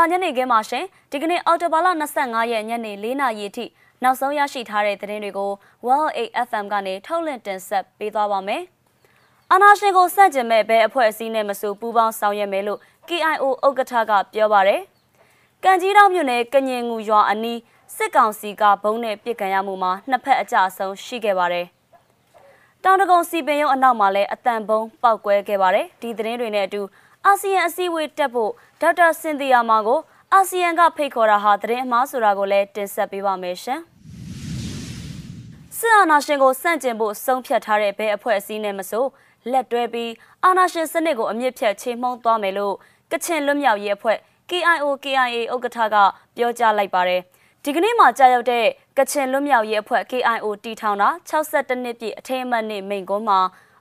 လာညနေခင်းမှာရှင်ဒီကနေ့အော်တိုဘာလ25ရက်ညနေ4နာရီအထိနောက်ဆုံးရရှိထားတဲ့သတင်းတွေကို World 8 FM ကနေထုတ်လွှင့်တင်ဆက်ပေးသွားပါမယ်။အာနာရှင်ကိုစန့်ကျင်မဲ့ဘဲအဖွဲ့အစည်းနဲ့မဆိုပူးပေါင်းဆောင်ရွက်မယ်လို့ KIO ဥက္ကဋ္ဌကပြောပါရယ်။ကံကြီးတောင်မြို့နယ်ကညင်ငူရွာအနီးစစ်ကောင်စီကဘုံနဲ့ပြစ်ကန်ရမှုမှာနှစ်ဖက်အကြအဆုံးရှိခဲ့ပါတယ်။တောင်တကုံစီပင်ရုံအနောက်မှာလည်းအတန်ဘုံပောက်ကွဲခဲ့ပါတယ်။ဒီသတင်းတွေနဲ့အတူ အာဆီယံအစည်းအဝေးတက်ဖို့ဒေါက်တာစင်တီယာမာကိုအာဆီယံကဖိတ်ခေါ်တာဟာသတင်းအမှားဆိုတာကိုလည်းတင်ဆက်ပေးပါမယ်ရှင်။စစ်အာဏာရှင်ကိုစန့်ကျင်ဖို့ဆုံးဖြတ်ထားတဲ့ဘဲအဖွဲ့အစည်းနဲ့မဆိုလက်တွဲပြီးအာဏာရှင်စနစ်ကိုအမြင့်ဖြတ်ချေမှုန်းသွားမယ်လို့ကချင်လွတ်မြောက်ရေးအဖွဲ့ KIO KIA ဥက္ကဋ္ဌကပြောကြားလိုက်ပါတယ်။ဒီကနေ့မှကြာရောက်တဲ့ကချင်လွတ်မြောက်ရေးအဖွဲ့ KIO တီထောင်တာ62နှစ်ပြည့်အထိမ်းအမှတ်နေ့မိန့်ခွန်းမှာ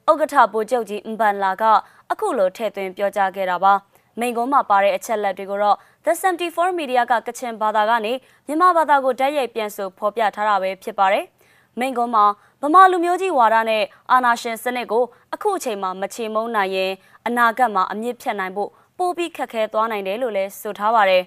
ဥက္ကဋ္ဌဗိုလ်ချုပ်ကြီးအမ်ဘန်လာကအခုလိုထည့်သွင်းပြောကြားခဲ့တာပါမိန်ကုန်းမှာပါတဲ့အချက်လက်တွေကိုတော့ The 74 Media ကကချင်ဘာသာကနေမြန်မာဘာသာကိုဓာတ်ရိုက်ပြန်ဆိုဖော်ပြထားတာပဲဖြစ်ပါတယ်မိန်ကုန်းမှာဗမာလူမျိုးကြီးဝါဒနဲ့အာနာရှင်စနစ်ကိုအခုအချိန်မှာမချေမုန်းနိုင်ရင်အနာဂတ်မှာအမြင့်ဖြတ်နိုင်ဖို့ပိုပြီးခက်ခဲသွားနိုင်တယ်လို့လည်းဆိုထားပါတယ်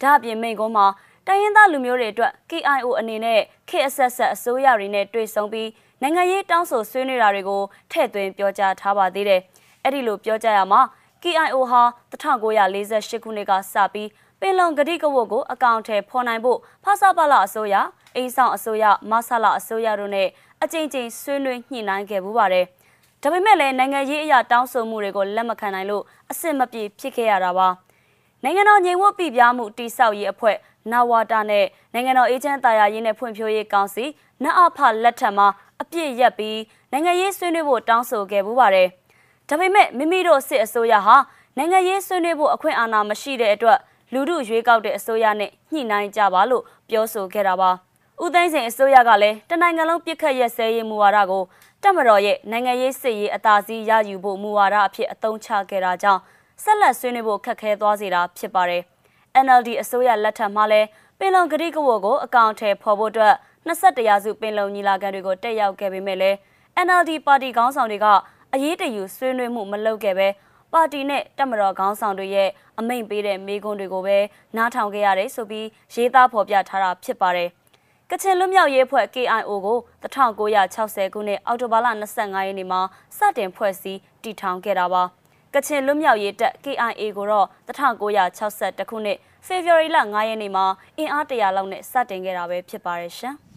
ဒါအပြင်မိန်ကုန်းမှာတိုင်းရင်းသားလူမျိုးတွေအတွက် KIO အနေနဲ့ခေတ်အဆက်ဆက်အစိုးရတွေနဲ့တွေ့ဆုံပြီး နိုင်ငံရေးတောင်းဆိုဆွေးနွေးတာတွေကိုထည့်သွင်းပြောကြားထားပါသေးတယ်။အဲ့ဒီလိုပြောကြားရမှာ KIO ဟာ1948ခုနှစ်ကစပြီးပင်လုံဂတိကဝတ်ကိုအကောင့်ထဲဖော်နိုင်ဖို့ဖဆပလအစိုးရအိမ်ဆောင်အစိုးရမဆလအစိုးရတို့နဲ့အကြိမ်ကြိမ်ဆွေးနွေးညှိနှိုင်းခဲ့မှုပါတယ်။ဒါပေမဲ့လည်းနိုင်ငံရေးအရာတောင်းဆိုမှုတွေကိုလက်မခံနိုင်လို့အဆင်မပြေဖြစ်ခဲ့ရတာပါ။နိုင်ငံတော်ငြိမ်ဝတ်ပြပြမှုတိစောက်ရေးအဖွဲ့နဝတာနဲ့နိုင်ငံတော်အေဂျင့်တာယာရေးနဲ့ဖွံ့ဖြိုးရေးကောင်စီနအဖလက်ထက်မှာအ ပြည့်ရက်ပြီးနိုင်ငံရေးဆွေးနွေးဖို့တောင်းဆိုခဲ့မှုပါတယ်။ဒါပေမဲ့မိမိတို့စစ်အစိုးရဟာနိုင်ငံရေးဆွေးနွေးဖို့အခွင့်အာဏာမရှိတဲ့အတွက်လူထုရွေးကောက်တဲ့အစိုးရနဲ့ညှိနှိုင်းကြပါလို့ပြောဆိုခဲ့တာပါ။ဦးသိန်းစိန်အစိုးရကလည်းတနိုင်ငံလုံးပြစ်ခတ်ရက်စဲရေးမူဝါဒကိုတက်မတော်ရဲ့နိုင်ငံရေးစစ်ရေးအသာစီးရယူဖို့မူဝါဒအဖြစ်အသုံးချခဲ့တာကြောင့်ဆက်လက်ဆွေးနွေးဖို့ခက်ခဲသွားစေတာဖြစ်ပါတယ်။ NLD အစိုးရလက်ထက်မှာလည်းပင်လုံဂရိကဝတ်ကိုအကောင့်ထဲဖော်ဖို့အတွက် 21ရာစုပင်လုံညီလာခံတွေကိုတက်ရောက်ခဲ့ပေမဲ့လည်း NLD ပါတီခေါင်းဆောင်တွေကအရေးတယူဆွေးနွေးမှုမလုပ်ခဲ့ပဲပါတီနဲ့တက်မတော်ခေါင်းဆောင်တွေရဲ့အမိန့်ပေးတဲ့မေးခွန်းတွေကိုပဲနားထောင်ခဲ့ရတယ်ဆိုပြီးရေးသားဖော်ပြထားတာဖြစ်ပါတယ်။ကချင်လွတ်မြောက်ရေးဖွဲ့ KIO ကို1960ခုနှစ်အောက်တိုဘာလ25ရက်နေ့မှာစတင်ဖွဲ့စည်းတည်ထောင်ခဲ့တာပါ။ကချင်လွတ်မြောက်ရေးတပ် KIA ကိုတော့1962ခုနှစ်ဖေဖော်ဝါရီလ9ရက်နေ့မှာအင်အားတရာလောက်နဲ့စတင်ခဲ့တာပဲဖြစ်ပါတယ်ရှင်။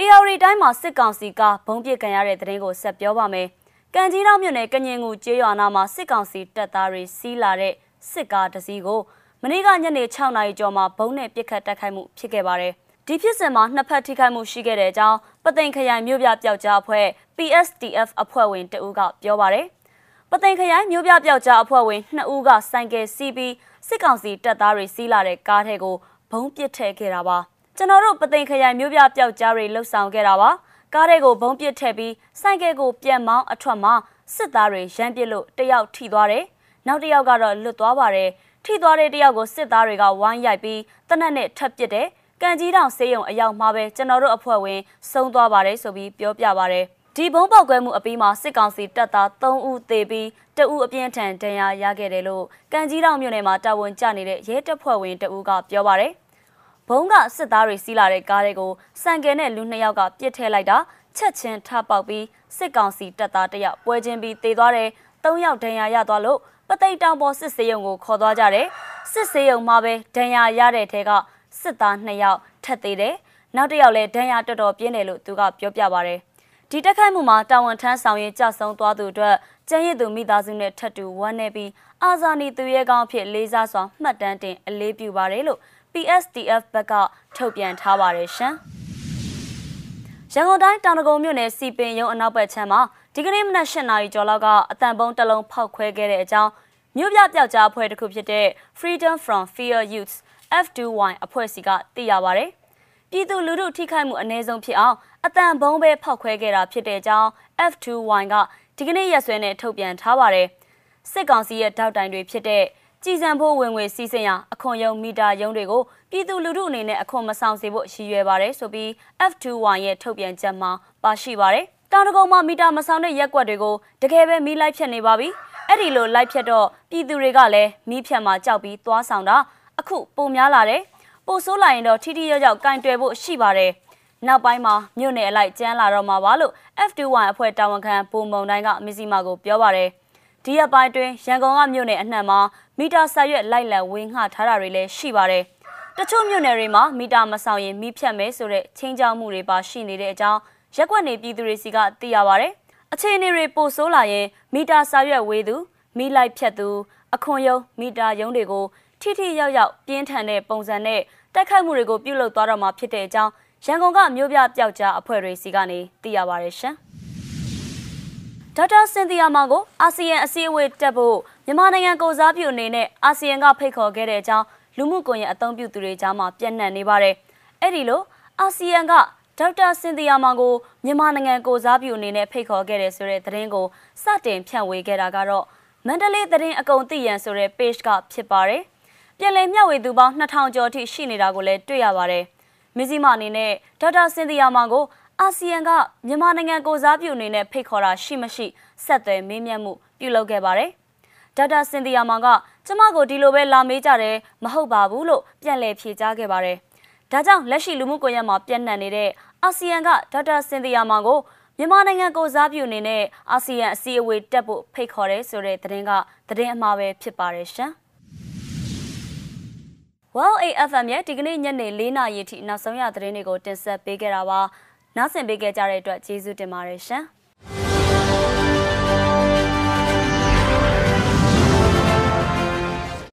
AR တိုင်းမှာစစ်ကောင်စီကဘုံပြစ်ကန်ရတဲ့သတင်းကိုဆက်ပြောပါမယ်။ကံကြီးတော်မြို့နယ်ကညင်ငူကျေးရွာနာမှာစစ်ကောင်စီတပ်သားတွေစီးလာတဲ့စစ်ကားတစ်စီးကိုမနေ့ကညနေ6နာရီကျော်မှာဘုံနဲ့ပစ်ခတ်တိုက်ခိုက်မှုဖြစ်ခဲ့ပါတယ်။ဒီဖြစ်စဉ်မှာနှစ်ဖက်ထိခိုက်မှုရှိခဲ့တဲ့အကြောင်းပသိမ်ခရိုင်မြို့ပြပျောက်ကြားအဖွဲ့ PSTF အဖွဲ့ဝင်တဦးကပြောပါတယ်။ပသိမ်ခရိုင်မြို့ပြပျောက်ကြားအဖွဲ့ဝင်2ဦးကဆိုင်ကယ်စီးပြီးစစ်ကောင်စီတပ်သားတွေစီးလာတဲ့ကားထဲကိုဘုံပစ်ထည့်ခဲ့တာပါ။ ကျွန်တော်တို့ပသိမ်ခရိုင်မြို့ပြပျောက်ကြားတွေလှုပ်ဆောင်ခဲ့တာပါကားတွေကိုဘုံပစ်ထည့်ပြီးဆိုင်ကယ်ကိုပြန်မောင်းအထွက်မှာစစ်သားတွေရမ်းပစ်လို့တယောက်ထိသွားတယ်နောက်တစ်ယောက်ကတော့လွတ်သွားပါတယ်ထိသွားတဲ့တယောက်ကိုစစ်သားတွေကဝိုင်းရိုက်ပြီးတနက်နဲ့ထပ်ပစ်တယ်ကံကြီးတောင်ဆေးရုံအရောက်မှာပဲကျွန်တော်တို့အဖွဲ့ဝင်ဆုံးသွားပါတယ်ဆိုပြီးပြောပြပါတယ်ဒီဘုံပေါက်ကွဲမှုအပြီးမှာစစ်ကောင်စီတပ်သား3ဦးသေပြီးတအူအပြင်းထန်ဒဏ်ရာရခဲ့တယ်လို့ကံကြီးတောင်မြို့နယ်မှာတာဝန်ကျနေတဲ့ရဲတပ်ဖွဲ့ဝင်တအူကပြောပါတယ်။ ဘုံကစစ်သားတွေစီးလာတဲ့ကားတွေကိုစံကယ်နဲ့လူနှစ်ယောက်ကပြစ်ထည့်လိုက်တာချက်ချင်းထပေါက်ပြီးစစ်ကောင်စီတပ်သားတယောက်ပွဲချင်းပြီးတေသွားတယ်၃ယောက်ဒဏ်ရာရသွားလို့ပသိတ်တောင်ပေါ်စစ်စေးရုံကိုခေါ်သွားကြတယ်စစ်စေးရုံမှာပဲဒဏ်ရာရတဲ့ထဲကစစ်သား2ယောက်ထက်သေးတယ်နောက်တစ်ယောက်လည်းဒဏ်ရာတော်တော်ပြင်းတယ်လို့သူကပြောပြပါတယ်ဒီတက်ခိုက်မှုမှာတာဝန်ထမ်းဆောင်ရင်ကြဆုံသွားသူအတွက်ကျန်းရည်သူမိသားစုနဲ့ထပ်တူဝမ်းနေပြီးအာဇာနည်သူရဲကောင်းဖြစ်လေးစားစွာမှတ်တမ်းတင်အလေးပြုပါတယ်လို့ PSDF ဘက်ကထုတ်ပြန်ထားပါတယ်ရှင်။ရန်ကုန်တိုင်းတောင်တကုံမြို့နယ်စီပင်ရုံအနောက်ဘက်ခြမ်းမှာဒီကနေ့မနက်၈နာရီကျော်လောက်ကအတန်ပုံးတစ်လုံးဖောက်ခွဲခဲ့တဲ့အကြောင်းမြို့ပြပျောက်ကြားအဖွဲ့တစ်ခုဖြစ်တဲ့ Freedom from Fear Youth F2Y အဖွဲ့စီကသိရပါဗျ။ပြည်သူလူထုထိခိုက်မှုအ ਨੇ ဆုံးဖြစ်အောင်အတန်ဘုံပဲဖောက်ခွဲခဲ့တာဖြစ်တဲ့အကြောင်း F2Y ကဒီကနေ့ရက်စွဲနဲ့ထုတ်ပြန်ထားပါတယ်။စစ်ကောင်စီရဲ့တောက်တိုင်တွေဖြစ်တဲ့ ကြည်စံဖို့ဝင်ငွေစီးဆင်းရာအခွန်ရုံမီတာရုံးတွေကိုပြည်သူလူထုအနေနဲ့အခွန်မဆောင်စေဖို့ရည်ရွယ်ပါတယ်ဆိုပြီး F2Y ရဲ့ထုတ်ပြန်ချက်မှာပါရှိပါတယ်။တောင်တကုံမှာမီတာမဆောင်တဲ့ရက်ကွက်တွေကိုတကယ်ပဲမီးလိုက်ဖြတ်နေပါပြီ။အဲ့ဒီလိုလိုက်ဖြတ်တော့ပြည်သူတွေကလည်းမိဖြတ်မှာကြောက်ပြီးသွားဆောင်တာအခုပုံများလာတယ်ပိုဆိုးလာရင်တော့ထိထိရောက်ရောက်ကင်တွယ်ဖို့ရှိပါတယ်နောက်ပိုင်းမှာမြို့နယ်အလိုက်ကျန်းလာတော့မှာပါလို့ F21 အဖွဲ့တာဝန်ခံပုံမုံတိုင်းကမစ္စည်းမာကိုပြောပါတယ် ဒီရက်ပိုင်းတွင်ရန်ကုန်ကမြို့နယ်အနှံ့မှာမီတာဆက်ရွက်လိုက်လံဝင်းငှထားတာတွေလည်းရှိပါတယ်တချို့မြို့နယ်တွေမှာမီတာမဆောင်ရင်မိဖြတ်မယ်ဆိုတဲ့ချင်းကြောက်မှုတွေပါရှိနေတဲ့အကြောင်းရက်ွက်နေပြည်သူတွေစီကသိရပါတယ်အခြေအနေတွေပိုဆိုးလာရင်မီတာစာရွက်ဝေးသူမိလိုက်ဖြတ်သူအခွန်ယုံမီတာယုံတွေကိုထိထိရောက်ရောက်ပြင်းထန်တဲ့ပုံစံနဲ့တိုက်ခိုက်မှုတွေကိုပြုလုပ်သွားတော့မှာဖြစ်တဲ့အကြောင်းရန်ကုန်ကမြို့ပြပျောက်ကြားအဖွဲ့တွေစီကနေသိရပါရရှင်။ ဒေါက်တာစင်တီယာမောင်ကိုအာဆီယံအစည်းအဝေးတက်ဖို့မြန်မာနိုင်ငံကိုစားပြုအနေနဲ့အာဆီယံကဖိတ်ခေါ်ခဲ့တဲ့အကြောင်းလူမှုကွန်ရက်အသုံးပြုသူတွေကြားမှာပြန့်နှံ့နေပါတယ်။အဲ့ဒီလိုအာဆီယံကဒေါက်တာစင်တီယာမောင်ကိုမြန်မာနိုင်ငံကိုစားပြုအနေနဲ့ဖိတ်ခေါ်ခဲ့တယ်ဆိုတဲ့သတင်းကိုစတင်ဖြန့်ဝေခဲ့တာကတော့မန္တလေးသတင်းအကုန်သိရန်ဆိုတဲ့ page ကဖြစ်ပါတယ်။ပြည်လည်မျှဝေသူပေါင်း2000ကျော်ထိရှိနေတာကိုလည်းတွေ့ရပါတယ်။မဇီမာအနေနဲ့ဒေါက်တာစင်တီယာမောင်ကို အာဆီယံကမြန်မာနိုင်ငံကိုစားပြုအနေနဲ့ဖိတ်ခေါ်တာရှိမရှိဆက်သွယ်မေးမြန်းမှုပြုလုပ်ခဲ့ပါတယ်။ဒေါက်တာစင်တီယာမောင်ကကျမကိုဒီလိုပဲလာမေးကြတယ်မဟုတ်ပါဘူးလို့ပြန်လည်ဖြေကြားခဲ့ပါတယ်။ဒါကြောင့်လက်ရှိလူမှုကွန်ရက်မှာပြန့်နှံ့နေတဲ့အာဆီယံကဒေါက်တာစင်တီယာမောင်ကိုမြန်မာနိုင်ငံကိုစားပြုအနေနဲ့အာဆီယံအစည်းအဝေးတက်ဖို့ဖိတ်ခေါ်တယ်ဆိုတဲ့သတင်းကသတင်းအမှားပဲဖြစ်ပါတယ်ရှင်။ Well AFM ရဲ့ဒီကနေ့ညနေ4နာရီထိနောက်ဆုံးရသတင်းတွေကိုတင်ဆက်ပေးခဲ့တာပါ။ နားဆင်ပေးခဲ့ကြတဲ့အတွက်ကျေးဇူးတင်ပါတယ်ရှင်။